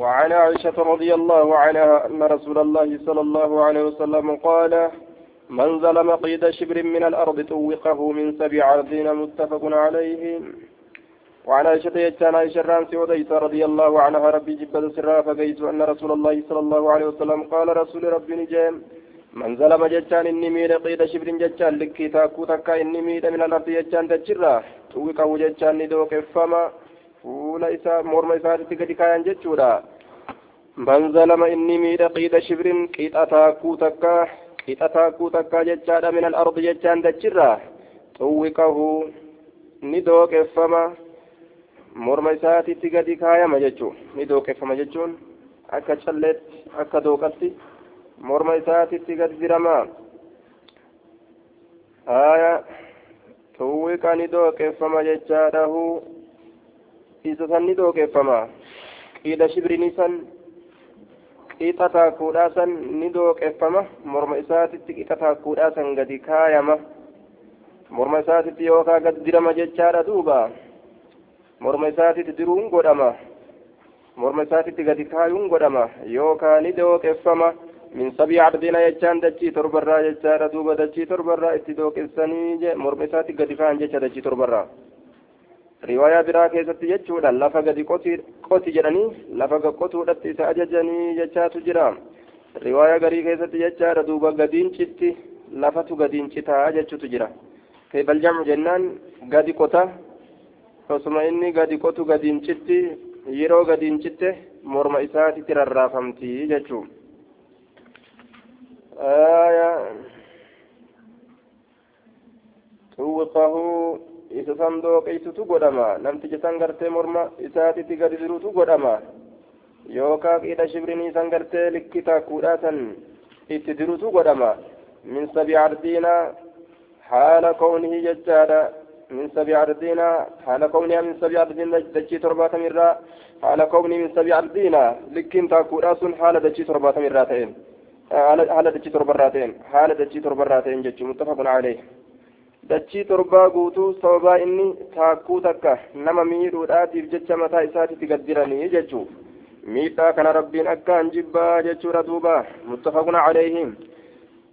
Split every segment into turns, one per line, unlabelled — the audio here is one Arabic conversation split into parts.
وعن عائشة رضي الله عنها أن رسول الله صلى الله عليه وسلم قال من ظلم قيد شبر من الأرض طوقه من سبع أرضين متفق عليه. وعن عائشة يجتان عائشة رانسي وديس رضي الله عنها ربي جبت سرا فقيت أن رسول الله صلى الله عليه وسلم قال رسول ربي نجام من ظلم جتان إني ميد قيد شبر جتان لكي تاكو تكا إني ميد من الأرض جتان تجرا طوقه جتان ندوك فما fuula isaa morma isaatitti gadi kaayan jechuudha. Man zalama inni miidha qiixa shibrin qixa taakkuu takka qixa taakkuu takka jechaadha min al-ardi jechaan dachirra. Xuwwiqahu ni dooqeffama. Morma isaatitti gadi kaayama jechuu ni dooqeffama jechuun akka calleetti akka dooqatti morma isaatitti gadi dirama haya xuwwiqa ni dooqeffama jechaadhahu isa san ni dooqeffama qiidha shibrinii san qixa taakkuudhaa san ni dooqeffama morma isaatitti qixa taakkuudhaa san gadi kaayama morma isaatitti yookaan gadi dirama jechaadha duuba morma isaatitti diruun godhama morma isaatitti gadi kaayuun godhama yookaan ni dooqeffama min sabii ardina jechaan dachii torbarraa jechaadha duuba dachii torbarraa itti dooqessanii morma isaatti gadi kaayan jecha dachii torbarraa. Riwaayaa biraa keessatti jechuudha lafa gadi qoti jedhanii lafa qotuudhatti isa ajajanii jechaatu jira. Riwaayaa garii keessatti jechaadha duuba gadiin citti lafatu gadiin citaa jechutu jira. Keebal jamcu jennaan gadi qota osuma inni gadi qotu gadiin citti yeroo gadiin citte morma isaatitti rarraafamti jechuu. Tuwwiqahu isa san dooqeysutu godhama namticha san gartee morma isaatitti gadi jirutu godhama yookaan qiidha shibrinii san gartee likki taakkuudhaa san itti dirutu godhama min sabi ardiina haala kownihi jechaadha sabi ardiina haala kowniha min sabi ardiina dachii torbaatamirraa haala kowni min sabi ardiina likkiin taakkuudhaa sun haala dachii torbaatamirraa ta'een haala dachii torbarraa ta'een haala dachii torbarraa ta'een jechuun muttafaqun alayhi dachii torbaa guutuu sababaa inni taakkuu takka nama miidhuudhaatiif jecha mataa isaatitti gaddiranii jechuu. Miidhaa kana rabbiin akkaan jibbaa jechuudha duuba. Muttafaquna calayhim.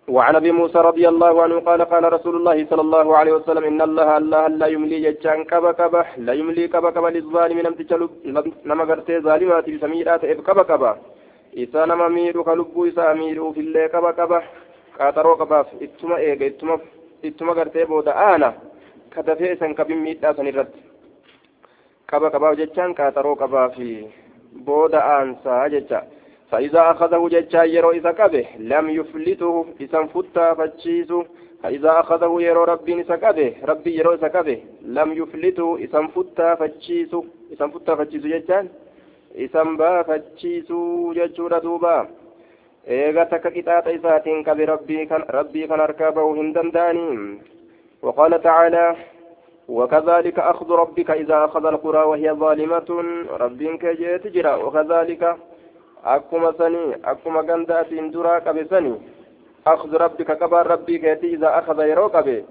وعن ابي موسى رضي الله عنه قال قال رسول الله صلى الله عليه وسلم ان الله الله لا يملي جتان كبا كبا لا يملي كبا كبا للظالم نم تجلب نما غرتي ظالمات سميرات اب كبا كبا إذا نما ميرو كلبو إذا ميرو في الله كبا كبا قاترو كبا اتما ايغا اتما ittuma gartee booda aana ka dafee isan kabin miidhaa san irratti. Qaba qabaaf jechaan qaaxaroo qabaafi booda aansaa jecha. فإذا أخذه ججا يرو إذا كبه لم يفلته إذا فتا فتشيسو فإذا أخذه يرو ربي إذا كبه ربي يرو إذا كبه لم يفلته إذا فتا فتشيسو إذا فتا فتشيسو ججان إذا با فتشيسو ججورة دوبا eega takka qixaaxa isaatiin qabe rabbii kan harkaa bahu hin danda'anii وقال تعالى وكذلك أخذ ربك إذا أخذ القرى وهي ظالمة ربك جرا وكذلك أكما سني أكما غندات درا كبسني أخذ ربك كبار ربك إذا أخذ يروك به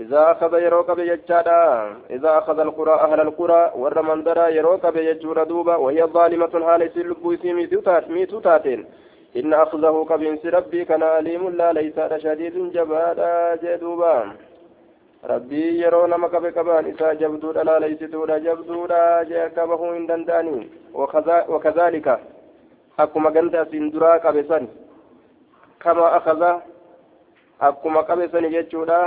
إذا أخذ يروك بيجادا إذا أخذ القرى أهل القرى ور من درا يروك بيجور دوبا وهي ظالمة حال سلبو سيمي تاتين إن أخذه كبنس ربي كان أليم لا ليس شديد جبادا جدوبا. ربي يرون ما كبه كبان إسا جبدودا لا ليس تودا جبدودا جاكبه إن دنداني. وكذلك أكما قند سندرا كبسان كما أخذ أكما كبسان يجودا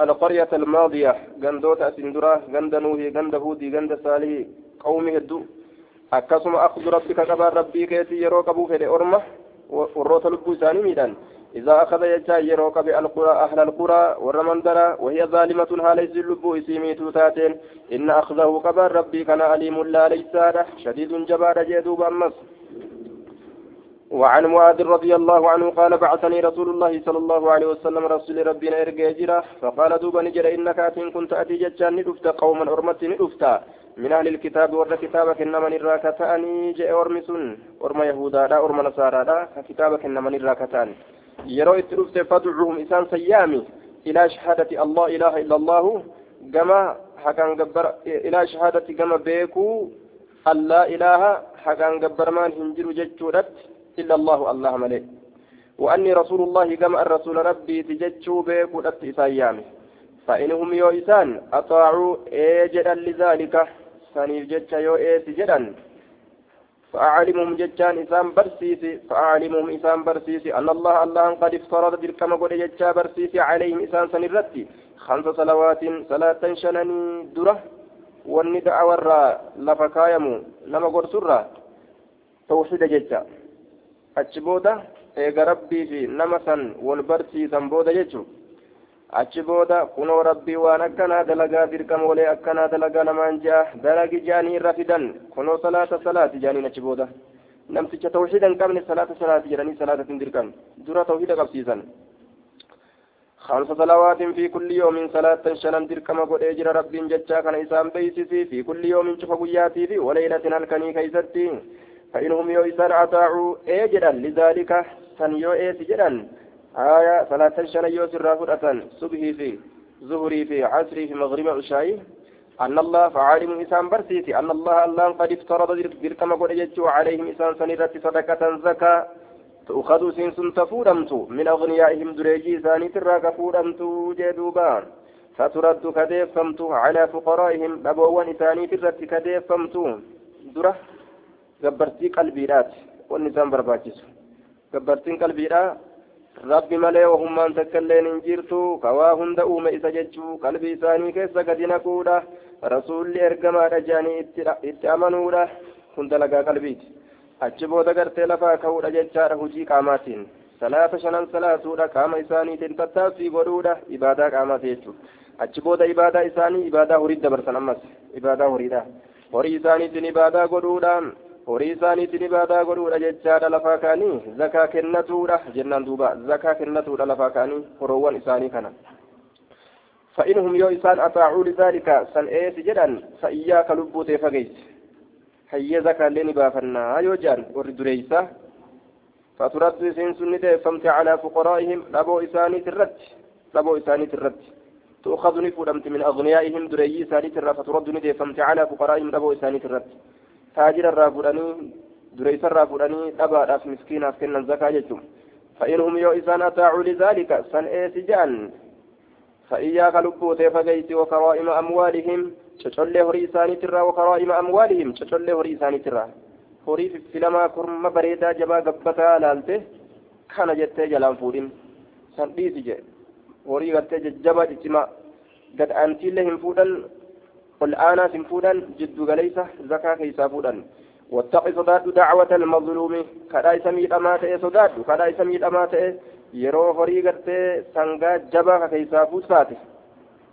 القرية الماضية. قندوتا سندرا قند نوهي قند هودي قند صالح قومي هدو akkasuma akhdhu rabbika qabaan rabbii keetii yeroo qabuu fedhe orma warroota lubbuu isaanii miidhan إذا أخذ يجا يروك بالقرى أهل القرى والرمندرة وهي ظالمة هاليس اللب إسيمي توتاتين إن أخذه قبر ربي كان أليم لا ليس شديد جبار جدوب أمس وعن معاذ رضي الله عنه قال بعثني رسول الله صلى الله عليه وسلم رسول ربنا إرجع فقال دوبا نجر إنك أتين كنت أتي جتان ندفت قوما أرمت ندفتا من أهل الكتاب ور كتابك إنما نراكتاني جاء أرمسون أرم يهودا لا أرم نصارى لا كتابك إنما نراكتاني يروا اتلفت فادعوهم إسان سيامي إلى شهادة الله إله إلا الله كما حكان جبر إلى شهادة كما بيكو أن لا إله حقا قبرمان هنجر جتشودت إلا الله الله ملئ. وأني رسول الله كما الرسول ربي تجتشو بيكودت إسايامي فإنهم يو إسان أطاعوا إيجدا لذلك. سنيف جتشا يو إيس جدا فأعلمهم جتشان إسان برسيسي فأعلمهم إسان برسيسي أن الله الله قد افترض بركما قد جتشا برسيسي عليهم إسان سنرتي خمس صلوات صلاة شنني درة والندع ورا لفكايمو نما قرسرة توحيد جتشا أتشبودا fi nama san wal barsiisan booda jechuun achi booda kunoo rabbii waan akkanaa dalagaa dirqama walee akkanaa dalagaa namaan ja'a dalagi jaanii irra fidan kunoo salaata salaati jaaniin achi booda namticha tawxiida hin qabne salaata salaati jedhanii salaata hin dirqan dura tawxiida qabsiisan خمس صلوات في كل يوم صلاة شنن دركما قد أجر رب جتشا كان إسام بيسسي في كل يوم شوف قياتي في وليلة الكني كيستي فإنهم يو إسان أطاعوا أجرا لذلك سن يو إيس آية صلاة شنن يو سرا فرأة صبحي في ظهري في عصري في مغرب عشاء أن الله فعالم إسان برسيتي أن الله الله قد افترض دركما قد أجتشوا عليهم إسان سنرة صدقة زكاة. تؤخذ سنسن تفودمت من أغنيائهم دريجي ثاني تراك فودمت جدوبا. فترد كديفمت على فقرائهم أبوان ثاني ترت كديفمت درة gabbartii qalbiidhaati wanni isaan barbaachisu gabbartiin qalbiidhaa rabbi malee wahummaan takka illeen hin jirtu kawaa hunda uume isa jechuu qalbii isaanii keessa gadi naquudha rasuulli ergamaadha jedhanii itti amanuudha kun dalagaa qalbiiti achi booda gartee lafaa ka'uudha jechaadha hujii qaamaatiin salaata shanan salaatuudha qaama isaaniitiin tattaaffii godhuudha ibaadaa qaamaati jechuudha achi booda ibaadaa isaanii ibaadaa horii dabarsan ammas ibaadaa horiidha horii isaaniitiin ibaadaa godhuudhaan horii isaaniitiin ibaadaa godhuudha jechaadha lafaa kaanii? Zakaa kennatuudha jennaan duuba. Zakaa kennatuudha lafaa kaanii horoowwan isaanii kana. فإنهم يو إسان أطاعوا لذلك سن إيس جدا فإياك لبوت فقيت هيا زكاة لين بافنا يوجان ورد ريسا فترد سن سنة فمت على فقرائهم لبو إساني ترد لبو إساني ترد تؤخذ نفودمت من أغنيائهم دريي إساني ترد فترد ندفمت على فقرائهم لبو إساني ترد taajira irraa fudhanii dureessa irraa fudhanii dhabaadhaaf miskiinaaf kennan zakaa jechuun. فإنهم يو إسان أطاعوا لذلك سن إيس جان فإياك لبوتي فقيت وكرائم أموالهم تشولي هري إساني ترى وكرائم أموالهم تشولي هري إساني ترى هري في لما كرم بريدا جبا قبتا لالته كان جتة جلان فودين سن جي هري قد جبا جتما قد والآن سنفودا جد غليسة زكاة كيسا فودا واتق صداد دعوة المظلوم كدا سميد أمات صداد كدا سميد أمات yeroo horii gartee sangaa jabaa ka keessaa fuut taate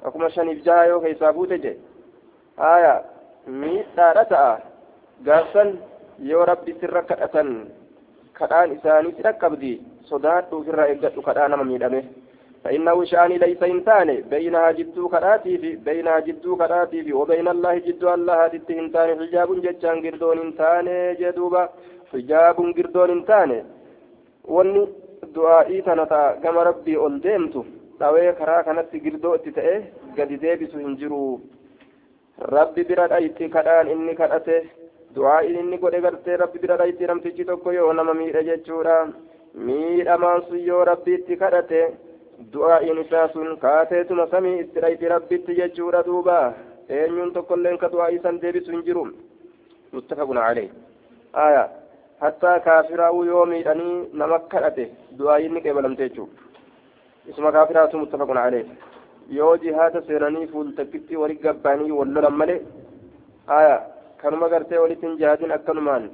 akkuma shaniif jaha yoo keessaa fuute je haya miidhaadha ta'a gaafsan yoo rabbi sirra kadhatan kadhaan isaanii si dhaqqabdi sodaadhuuf irraa eeggadhu kadhaa nama miidhame فإنه شأني ليس إنسان بينها جدو كراتي في بينها جدو كراتي في وبين الله جدو الله هدت إنسان حجاب جتشان قردون إنسان جدوبا حجاب قردون إنسان ol deemtu dhawee karaa kanatti girdoo itti ta'e gadi deebisu hin jiru rabbi bira dhayti kadhaan inni kadhate du'aa'iin inni godhe gartee rabbi bira dhayti namtichi tokko yoo nama miidhe jechuudha miidhamaan sun yoo rabbi itti kadhate du'aa'iin isaa sun kaateetuma samii itti dhayti rabbitti jechuudha duuba eenyuun tokkolleen ka du'aa'ii san deebisu hin jiru muttafaqun calee aya hattaa kaafiraa'uu yoo miidhanii nama kadhate du'aa'iin ni qeebalamte jechuudha isuma kaafiraatu muttafaqun calee yoo jihaada seenanii fuultakkitti wali gabbaanii wal lolan malee aya kanuma gartee walitti hin jihaadin akkanumaan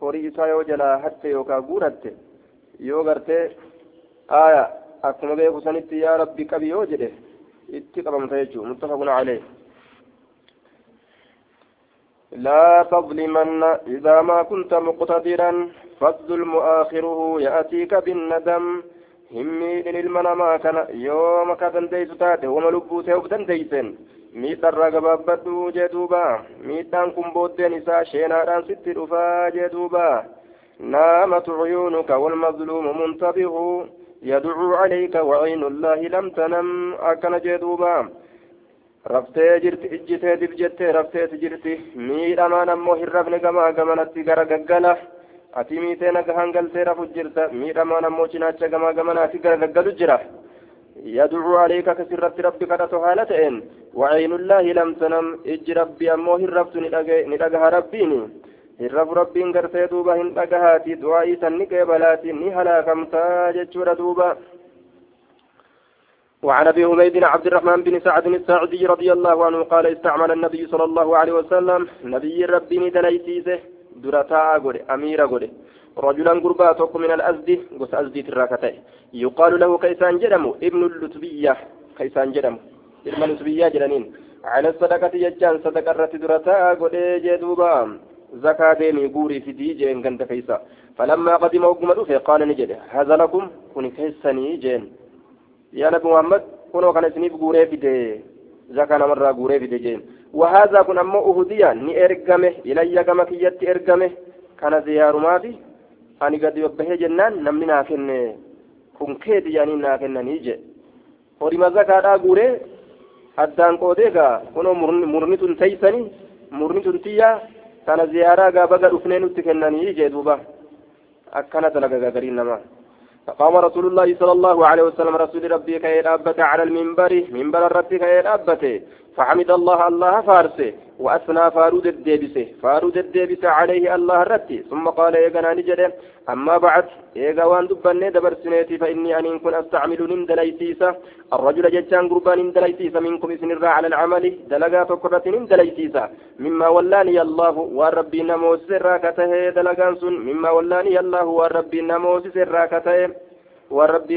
horii isaa yoo jalaa hatte yookaan guuratte yoo gartee aya akkuma beeku sanitti yaa rabbi qabi yoo jedhe itti qabamta jechuudha muttafaqun calee لا تظلمن إذا ما كنت مقتدرا فالظلم آخره يأتيك بالندم همي للمنما كان يوم كدن ديس تاتي وما لبوته وبدن ديسن ميتا رقبابدو جدوبا ميتان كم بودين إسا شيناران ست رفا جدوبا نامت عيونك والمظلوم منتبه يدعو عليك وعين الله لم تنم أكن جدوبا raftee jirti ijjitee dib jettee rafteeti jirti miidhamaan ammoo hin rafne gamaa gamanatti gara gaggala ati miitee nagahan galtee rafu jirta miidhamaan ammoo cinaacha gamaa gamanaati gara gaggalu jira يدعو عليك كسرت ربك رتهالتين وعين الله لم تنم إج ربي أمو هربت ندقها ربيني هرب ربي قرتي دوبا هندقهاتي دعائي سنك بلاتي نهلا كمتا جتشور دوبا وعن أبي عبيد عبد الرحمن بن سعد الساعدي رضي الله عنه قال استعمل النبي صلى الله عليه وسلم نبي ربي دليسيسه درتا غوري أمير غوري. رجلا قربا توك من الازد قس أزدي تراكته يقال له كيسان جرمو ابن اللتبية. كيسان جرمو. ابن اللتبية جرانين على الصدقة يجان صدقة رت درتا غوري جدوبا. زكاة ديمي قوري في دي جين غند كيسا فلما قدم وقم قال نجد هذا لكم كن كيساني جين يا نبي محمد كنو كان سنيف غوري فيدي زكاة مرة غوري فيدي جين وهذا كن أمو أهديا ني إرقمه إلي كما كيت إرقمه كان زيارماتي أني قد يبهي جنان نمني ناكن كن كيد يعني ناكن نيجي ورما زكاة غوري addaan qoodee gaa kunoo murni tun teeysanii murni tun tiyyaa kana ziyaaraa gaa baga dhufnee nutti kennanii jee duuba akkana dalaga gagariin namaa فقام رسول الله صلى الله عليه وسلم رسول ربي كي أبت على المنبر منبر الرب كي أبت فحمد الله الله فارسه وأثنى فارود الديبسه فارود الديبسه عليه الله الرتي ثم قال إيقنا نجد أما بعد إيقا وان دبني دبر سنيتي فإني أن كن أستعمل نندليسيسا الرجل ججان قربان نندليسيسا منكم إسن على العمل دلقات قرة نندليسيسا مما ولاني الله والربي نموس سراكته دلقان مما ولاني الله والربي نموس سراكته والربي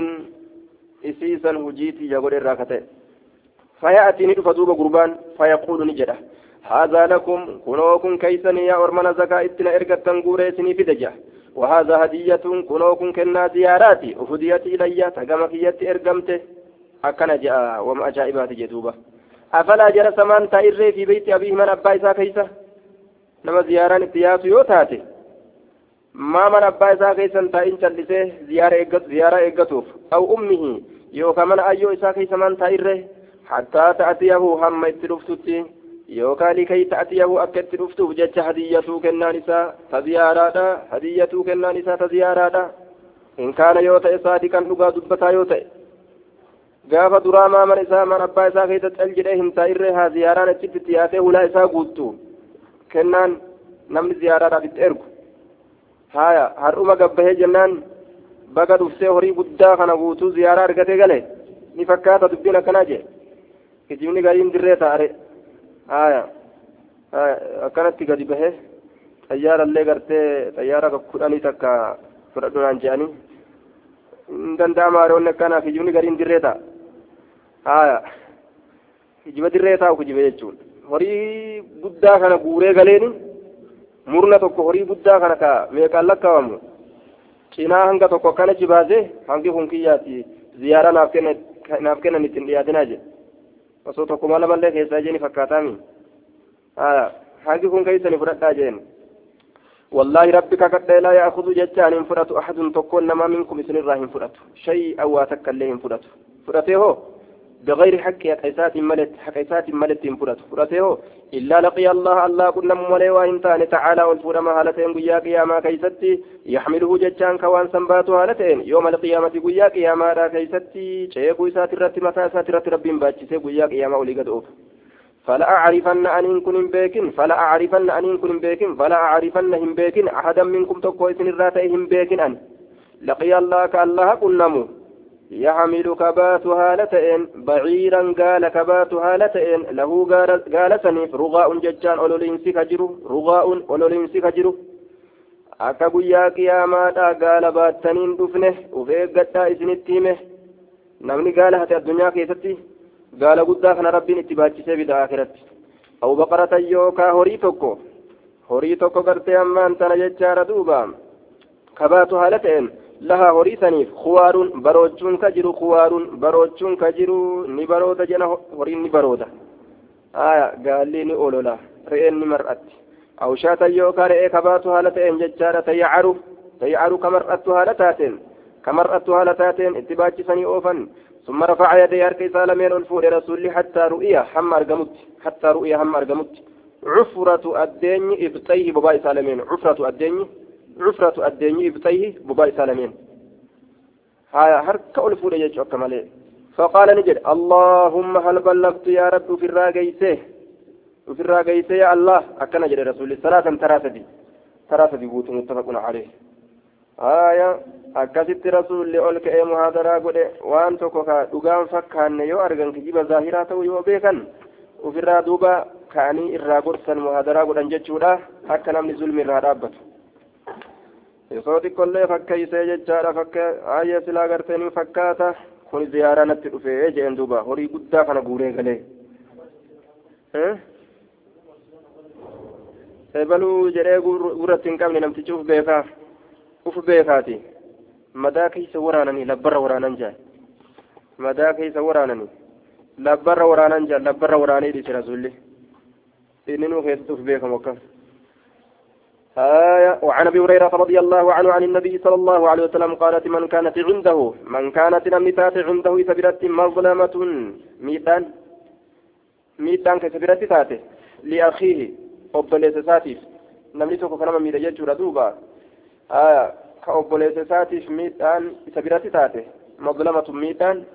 إسيسا هجيتي يقول الراكته. فيأتي ندف دوب قربان فيقول نجده هذا لكم كنوكم كيسني يا أرمنا زكاة اتنا إرقة تنقوري سني فدجة وهذا هدية كنوكم كنا زياراتي أفديت إلي تقام كيت إرقمته أكنا جاء وما أجائبات جدوبة. أفلا جرى سمان تائر في بيت أبيه من أبا إسا كيسة؟ نما زياران اتياس يوتاتي ما من أبا إسا كيسا تائن جلسه زيارة إقت زيارة إقتوف. أو أمه يوكا من أيو إسا كيسا من تائر حتى تأتيه هم اتلفتتي yookaan likay ta'atiyahu akka itti dhuftuuf jecha hadiyyatuu kennaan isaa ta ziyaaraadha hadiyyatuu kennaan isaa ta ziyaaraadha in kaana yoo ta'e saadiqan dhugaa dubbataa yoo ta'e gaafa duraa maaman isaa man abbaa isaa keessa cal jedhee hin taa'irree haa ziyaaraan achitti dhiyaatee hulaa isaa guuttu kennaan namni ziyaaraadhaaf itti ergu haya har'uma gabbahee jennaan baga dhuftee horii guddaa kana guutuu ziyaaraa argatee gale ni fakkaata dubbiin akkanaa jee kijibni gariin dirree taa'are haya akkanatti gadi bahe xayyaarallee gartee xayyaara kudhanii takka fudhadhunaan je'anii hin danda'ama haroonni akkana kijibni gariin dirree ta'a haya kijiba dirree taa'u kijiba jechuun horii guddaa kana guuree galeeni murna tokko horii guddaa kana ka meeqaan lakkaa'amu cinaa hanga tokko akkana jibaasee hangi kun kiyyaati ziyaara naaf kennan ittiin dhiyaatinaa jedhe osoo tokkuma lamallee keessaa jeeni fakkaataami hangi kun keeysani fudhadhaa jeen والله ربك قد لا يأخذ جتان فرأت أحد تكون نما منكم إسن الراهن فرأت شيء أو تكلهم فرأت فرأته بغير حق حقيسات ملت حقيسات ملت فرأت فرأته إلا لقي الله الله كنا مولي وإنتان تعالى والفرما هالتين قيا قياما كيستي. يحمله جتان كوان سنبات هالتين. يوم القيامة قيا قياما را كيستي. شيخ إسات الرت متى إسات الرت رب باجسي قيا قياما ولي قد أوف. فلا أعرفن أن إن كن بيكن. فلا أعرفن أن إن كن بيكن. فلا أعرفن هم بيكن. أحدا منكم تقوى إسن الراتي هم بيكن أن. لقي الله كالله كنمو يحمل كبات هالتين بعيرا قال كبات هالتين له قال سنيف رغاء ججان أولولينسي كجرو رغاء أولولينسي كجرو akka guyyaa qiyaamaadha gaala baattaniin dhufne uf eeggadhaa isinitti hime namni gaala hate addunyaa keessatti gaala guddaa kana rabbiin itti baachisee bida akiratti aw baqaratan yookaa horii tokko horii tokko gartee ammaan tana jechaadha duuba kabaatu haala ta'een ni barooda jena horiin ni barooda aya gaalli ni olola re'een ni mar'atti aw shaatan yookaa re'ee kabaatu haala ta'een jechaadha tayyacaru tayyacaru ka mar'attu haala taateen ka mar'attu haala taateen itti baachisanii oofan ثم رفع يديه أركي سالمين الفور رسول حتى رؤيا هم أرقمت حتى رؤيا هم أرقمت عفرة الدين إبطيه بباي سالمين عفرة الدين عفرة الدين إبطيه بباي سالمين هاي هركا الفور يجو كمالي فقال نجد اللهم هل بلغت يا رب في الراقيته وفي الراقيته يا الله أكنا جد رسول صلاة ثلاثة ثلاثة بوت متفق عليه آية akkasitti rasuulli ol ka'ee muhaadaraa godhe waan tokko ka dhugaan fakkaanne yoo argan kijiba zaahiraa ta'u yoo beekan ofirraa duuba ka'anii irraa gorsan muhaadaraa godhan jechuudha akka namni zulmi osoo xiqqollee fakkeeysee jechaadha fakke aayee silaa gartee ni fakkaata kun ziyaaraa natti dhufee jeen duuba horii guddaa kana guuree galee ebaluu jedhee gurratti hin qabne namtichi uf beekaa uf beekaati madaa keessa waraananii labbarra waraanan jaan madaa keessa waraananii labbarra waraanan jaan labbarra waraanii dhiise rasuulli inni nuu keessatti uf beekamu akkam آية وعن أبي هريرة رضي الله عنه عن النبي صلى الله عليه وسلم قالت من كانت عنده من كانت نمتات عنده سبرت مظلمة ميتان ميتان كسبرت تاته لأخيه أبليس ساتيف نملتك فنما ميدا يجور دوبا آية miidhaan isa biratti taate. Mazlamatu miidhaan.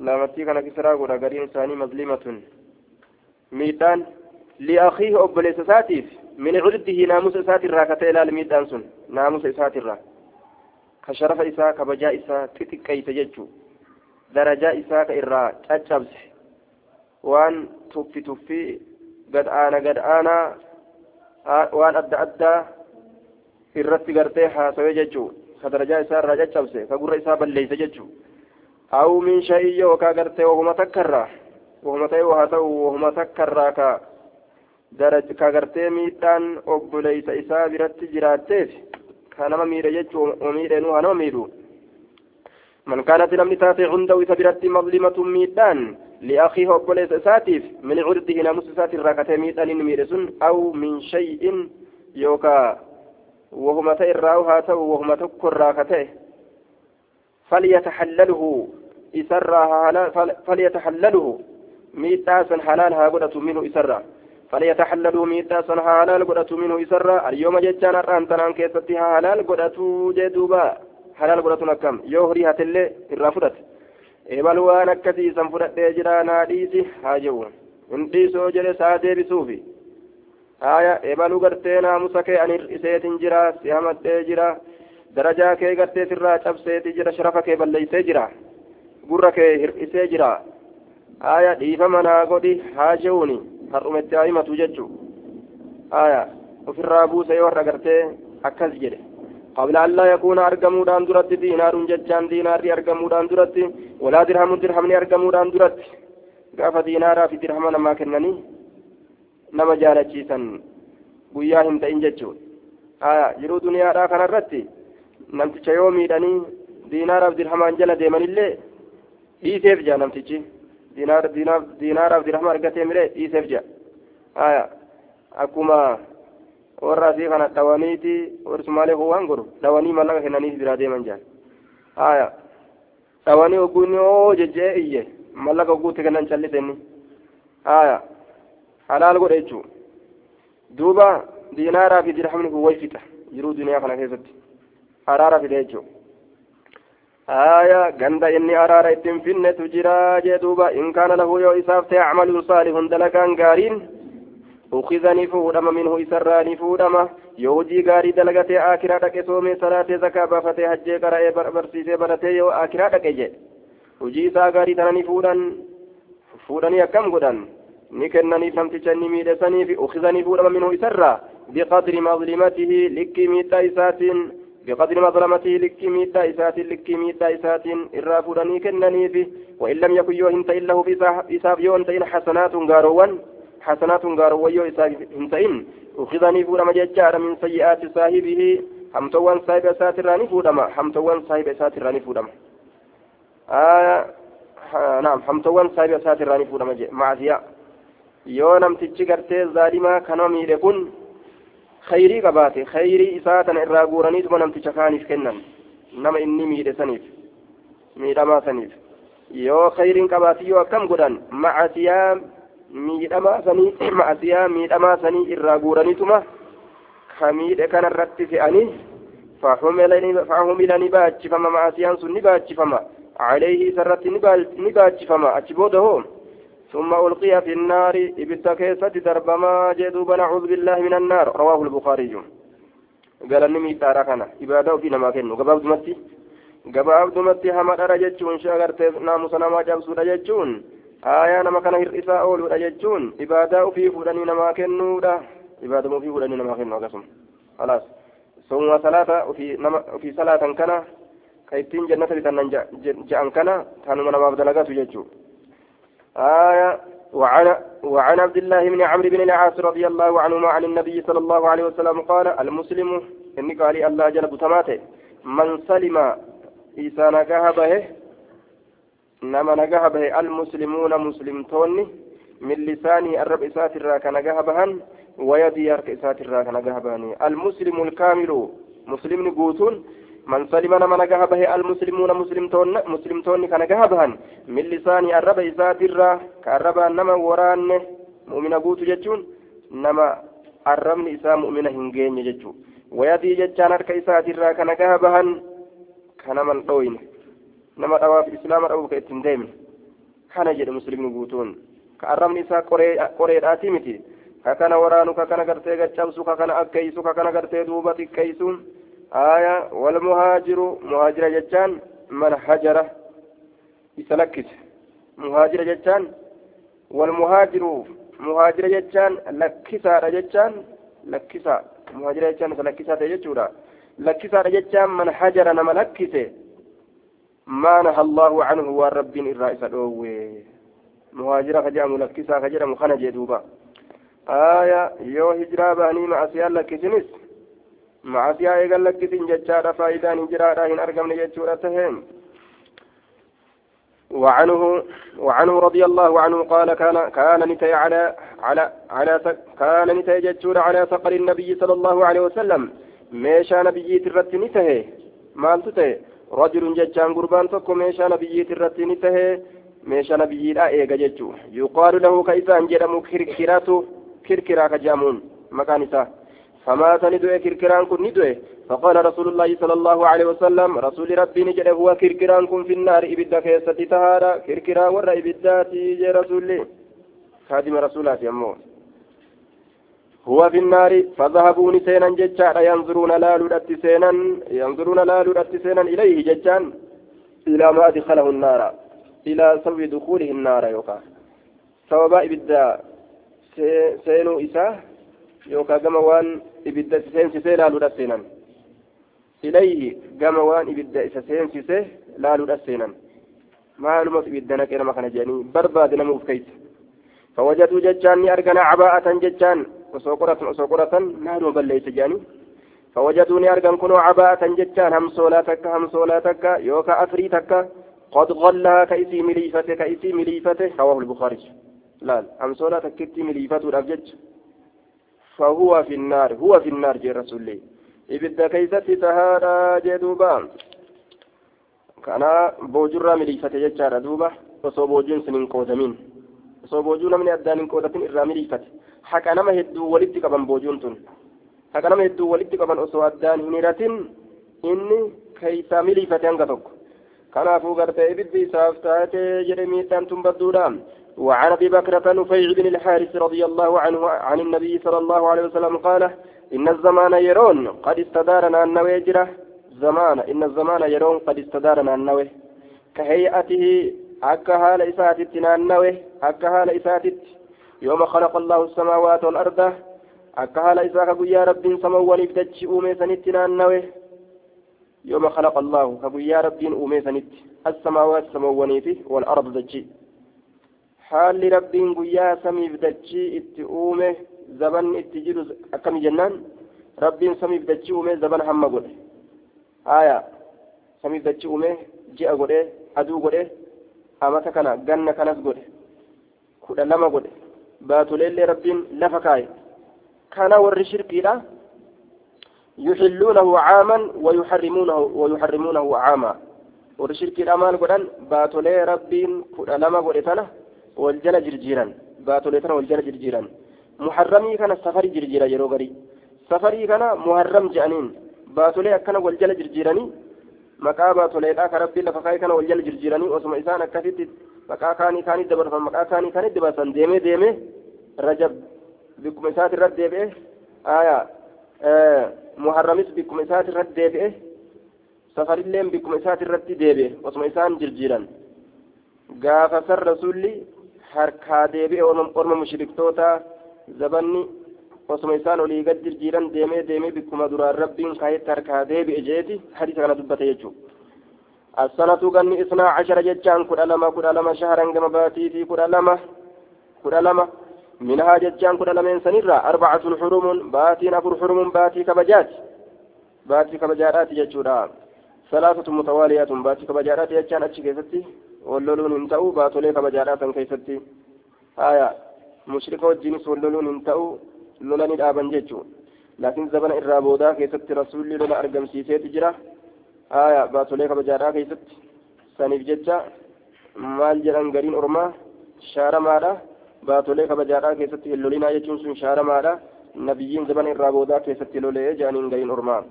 Lamattii kana kisaraa godha gariin isaanii mazlimatun miidhaan. Li'akiihi obboleessa isaatiif min cuddihi naamusa isaatirraa ka ta'e ilaali miidhaan sun naamusa isaatirraa ka sharafa isaa kabajaa isaa xixiqqeeyse jechuu darajaa isaa ka irraa caccabse waan tuffi tuffii gad aana gad aanaa waan adda addaa irratti gartee haasawee jechuu ka darajaa isaa irraa caccabse ka gurra isaa balleeyse jechuu aw min shay'in yookaa gartee wahuma takkarraa wahuma daraj ka gartee miidhaan obboleeysa isaa biratti jiraatteef ka nama miidhe jechuu miidheenuu haa nama miidhu. من كانت لم تاتي عنده سبرت مظلمة ميدان لأخيه أبوليس ساتيف من عرضه ناموس ساتي الراكتين ميدان ميرسون أو من شيء يوكا وهما تيراو هاتو وهما تكر كته فليتحلله إسرها فليتحلله ميتاسا حلال هاغدة منه إسرا فليتحلله ميتاسا حلال قدة منه إسرا اليوم جتان أنتنان كيستها حلال قدة جدوبا حلال قدة نكم يوهري هاتلي الرافدت eebal waan akkasiisan fudhadhee jira naa dhiisi haa jehu hin dhiisoo jedhe saa deebisuufi haya ebaluu gartee naamusa kee ani hir'iseetin jira si hamadhee jira darajaa kee gartee sirraa cabseeti jira sharafa kee balleeysee jira gurra kee hir'isee jira haa haa himatu jechuu haya ofirraa buuse yoo har'a gartee akkas jedhe قبل أن لا يكون أرقموا دان درت دينار ججان دينار أرقموا دان درت ولا درهم درهم أرقموا دان درت قاف دينارا في درهم ما كنني nama jaalachiisan guyyaa hin ta'in jechuun haya jiruu duniyaadhaa kanarratti namticha yoo miidhanii diinaaraaf dirhamaan jala deemanillee dhiiseef jaa namtichi diinaaraaf dirhama argatee miree dhiiseef jaa haya akkuma warra asii kana dhawaniiti warri sumaalee kun waan godhu dhawanii mallaqa kennaniif biraa deeman jaan haya dhawanii ogguunni oo jejjee iyye mallaqa ogguutti kennan callisenni haya halaal godhe jechuun duuba diinaaraa fi dirhamni kun way fixa jiruu duniyaa kana keessatti araara fide jechuun aya ganda inni araara ittiin finnetu jira jee duuba in kaana lahu yoo isaaf ta'e acmalun saalihun dalagaan gaariin ukizanii fuudhama minhu isarraa fuudhama yoo hojii gaarii dalagatee akiraa dhaqe soomee salaatee zakaa baafatee hajjee qara'ee barsiisee baratee yoo akiraa dhaqe jedhe hojii isaa gaarii tana ni fuudhan fuudhanii akkam godhan ni kennaniif namticha inni miidhesaniif ukizanii fuudhama minhu isarraa بقدر مظلمته لكي ميتا إسات لكي ميتا إسات إرى فلاني كننيف وإن لم يكن يوهن تئن له إساف يوهن تئن حسنات غاروان. حسنات غاروان يو إساف تئن أخذني فلما ججار من سيئات صاحبه. حمتوان صاحب إسات راني فلما حمتوان صاحب إسات راني فلما آه نعم حمتوان صاحب إسات راني فلما معزيا yoo namtichi gartee zaalimaa kanama miidhe kun khayrii qabaate khayrii isaa tana irraa guuraniituma namticha kaaniif kennan nama inni miidhe saniif miidhamaa saniif yoo khayriin qabaati yoo akkam godhan macasiyaa miidhamaa sanii macasiyaa miidhamaa sanii irraa guuranituma ka miidhe kanarratti fe'anii فحمل نباتشفما مع سيان سن نباتشفما عليه سرت نباتشفما أتشبوده ثم ألقي في النار إبتا كيسة دربما جدوبا نعوذ بالله من النار. رواه البخاري. قال النمي تاركنا إبادة في نما كنو. قباب دمتي. قباب دمتي هما درجتشون شاقرت ناموس نما جابسو درجتشون آية نما كان هرئسا أولو درجتشون إبادة في فلاني نما كنو إبادة في فلاني نما كنو. قسم. خلاص. ثم صلاة وفي نما وفي صلاة كنا كيتين جنة لتنن جأن كنا كانوا من مبدأ لقات يجو آية وعن وعن عبد الله بن عمرو بن العاص رضي الله عنهما عن النبي صلى الله عليه وسلم قال المسلم إني قال الله جل بتماته من سلم إيسان به نما نجاه المسلمون مسلمتون من لسانه الرب إسات الراك نجاه ويدي يرك إسات الراك نجاه المسلم الكامل مسلم نقوتون من سلم نما نجاه به المسلمون مسلمتون مسلمتون كنجاه بهن من لسانه الرب إسات الراك كالرب نما وران مؤمن قوت جتون نما الرمن إسا مؤمن هنجين جتون ويدي جتان أرك إسات الراك نجاه بهن دوين nama dhawaaf islaama dhabuuf ittiin deemne kana jedhe muslimni guutuun ka arrabni isaa qoreedhaati miti ka kana waraanu ka kana gartee gaccabsu ka kana akkeeysu ka kana gartee jechaan man hajara isa lakkise muhaajira jechaan walmuhaajiru muhaajira jechaan lakkisaadha jechaan lakkisa muhaajira jechaan isa lakkisaa ta'e jechuudha lakkisaadha jechaan man hajara nama lakkise ما نهى الله عنه والرب الرئيس الأوي مهاجرة كجام لكسا كجرم مخنا جدوبا آية يو هجرا باني مع سيال لكسنس مع سيال إيقال لكسن ججارة فايدان هجرا هن أرقم نججورة تهم وعنه وعنه رضي الله عنه قال كان كان نتي على على على كان نتي ججور على سقر النبي صلى الله عليه وسلم. ميشا نبي ترت نتهي مال تتهي رجل جتان قربان تكو ميشا نبيي ترتي نتهي ميشا نبيي لا إيغا جتشو. يقال له كيسان جرمو كركراتو كركرا كجامون مكان إساه فمات ندوء كركران كن ندوء فقال رسول الله صلى الله عليه وسلم رسول ربي نجد هو كركران كن في النار إبدا كيسة تهارا كركرا ور إبداتي جي رسول خادم رسولات يمون هو في النار فذهبوا نسينا ججان ينظرون لا لدت سينا ينظرون لا لدت سينا إليه ججان إلى ما أدخله النار إلى سبب دخوله النار يوكا. سبب إبدا سينو إساه يوكا كما وان إبدا سين سيسي لا لدت سينا إليه كما وان إبدا سين سيسي لا لدت سينا ما لمس إبدا نكينا ما كان جاني برباد نموف كيس فوجدوا ججان أرقنا عباءة ججان osoo qoratan osoo qoratan naanuma balleeysa jedhanii فوجدوني أرجم كنوا عباءة جتان هم صولا تكا هم صولا تكا يوكا أفري تكا قد غلها كيسي مليفته كيسي مليفته رواه البخاري لا هم صولا تكتي مليفته الأبجج فهو في النار هو في النار جي رسول الله إبدا كيستي تهادا جدوبا كان بوجرا مليفته جتان دوبا وصو بوجون سنين قودمين وصو بوجون من أدان مليفته haqa nama hedduu walitti qaban boojuun tun haqa nama hedduu walitti qaban osoo addaan hin hiratin inni keeysaa miliifate hanga tokko kanaafuu gartee ibiddi isaaf taatee jedhe miidhaan tun badduudha وعن أبي بكرة نفيع بن الحارث رضي الله عنه عن النبي صلى الله عليه وسلم قال إن الزمان يرون قد استدارنا النوي جرة. زمان إن الزمان يرون قد استدارنا النوي كهيئته إساتت نانوي أكا هال إساتت. يوم خلق الله السماوات والأرض أكهال إساك يا رب سموان ابتج أومي سنت نانوي يوم خلق الله كبيا رب أومي سنت السماوات سموانيتي والأرض دجي حال رب قيا سميف دجي ات أومي زبن اتجر أكم جنان رب سميف دجي أومي زبن هم قل آية سميف دجي أومي جاء قل أدو قل أمتا كان جنة كانت قل كل لما قل baatoleellee rabbiin lafa kaaye kana warri shirkiidha يحلونه عاما ويحرمونه ويحرمونه عاما warri shirkiidha maal godhan baatolee rabbiin kudha lama Wal jala jirjiiran muharramii kana safarii jirjiira yeroo garii safarii kana muharram je'aniin baatolee akkana wal jala jirjiiranii maqaa baatoleedhaa ka rabbiin lafa kaa'e kana wal jala jirjiiranii osuma isaan akkasitti maqaa kaanii kaanii dabarfan maqaa kaanii kaanii dabarsan deemee deemee rajab bikkuma isaati irratti deebi'e aayaa muharramis bikkuma isaati irratti deebi'e safarilleen bikkuma isaati irratti deebi'e osuma isaan jirjiiran gaafa san harkaa deebi'e orma mushriktoota zabanni osuma isaan olii gad jirjiiran deemee deemee bikkuma duraan rabbiin kaayetti harkaa deebi'e jeeti. Hadiisa kana dubbate jechuudha. السنة غني اثنا عشر جتان كدا لما كدا لما شهرا كما باتي في كدا لما كدا لما منها جتان كدا لما سنرا أربعة حرم باتي أفر حرم باتي كبجات باتي كبجارات جتشورا ثلاثة متواليات باتي كبجارات جتان أتشي كيستي واللولون انتأو باتولي كبجارات كيستي آية مشركة والجنس واللولون انتأو لولاني الآبان جتشو لكن زبن إرابودا كيستي رسولي لولا أرقم سيسيت جرا aya baatolee kabajaadhaa keessatti saniif jecha maal jedhan gariin ormaa shaaramaadha baatolee kabajaadhaa keessatti hin lolinaa jechuun sun shaaramaadha nabiyyiin zaman irraa boodaa keessatti lolee jedhaniin gariin ormaa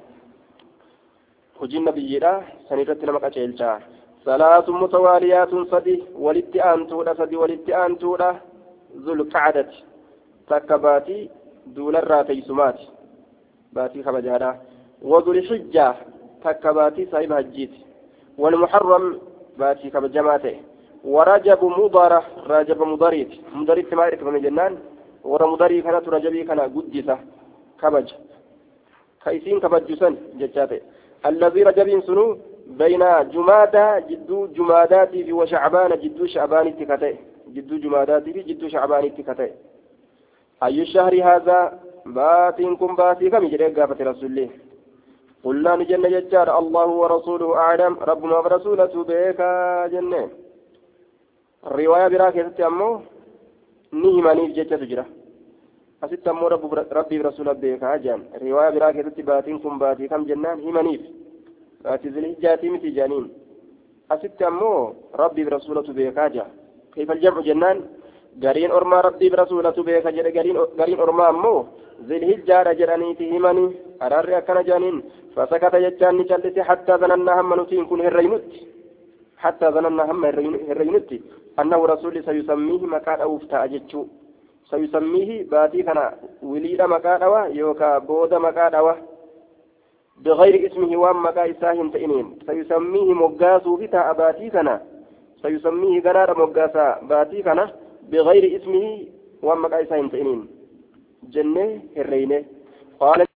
hojiin nabiyyiidha sanirratti nama qaceelchaa salaatun mutawaaliyaatun sadi walitti aantuudha sadi walitti aantuudha zulqacdati takka baatii duularraa teeysumaati baatii kabajaadhaa وذو takka baatii saahiba hajjiiti والمحرم باتي كبجماته ورجب مضرة رجب مضريت مضريت ما يركب من جنان ورا مضري كانت رجبي كان قدسة كبج كيسين كبجسن جتاته الذي رجبين سنو بين جمادة جدو جمادات في وشعبان جدو شعبان تكته جدو جمادات في جدو شعبان تكته أي الشهر هذا؟ باتين كم باتي كم يجري قافة رسول الله قلنا نجن ججار الله ورسوله أعلم. ربنا ورسوله بيكا جنة. الرواية براك أمو. نهماني ججة تجرى. أست أمو رب ربي ورسوله بيكا جان الرواية براك باتين كم باتي كم جنان همانيف ذلك جاتي متي جانين أست أمو ربي ورسوله بيكا جان كيف الجمع جنان gariin ormaa rabbii rasuulatu beeka jedhe gariin ormaa ammoo zilhijjaadha jedhaniiti himanii. Araarri akkana jedhaniin جتان نجلس حتى ظننا هم نتين كن هرينت حتى ظننا هم هرينت أنه رسول سيسميه مكان أوفتا أجتشو سيسميه باتي كان وليد مكان أوا يوكا بود مكان أوا بغير اسمه وام مكا إساهم تئنين. سيسميه مقاسو في باتي كان سيسميه قرار مقاسا باتي كان بغير اسمه وام مكا إساهم تئنين. جنة هرينة. قال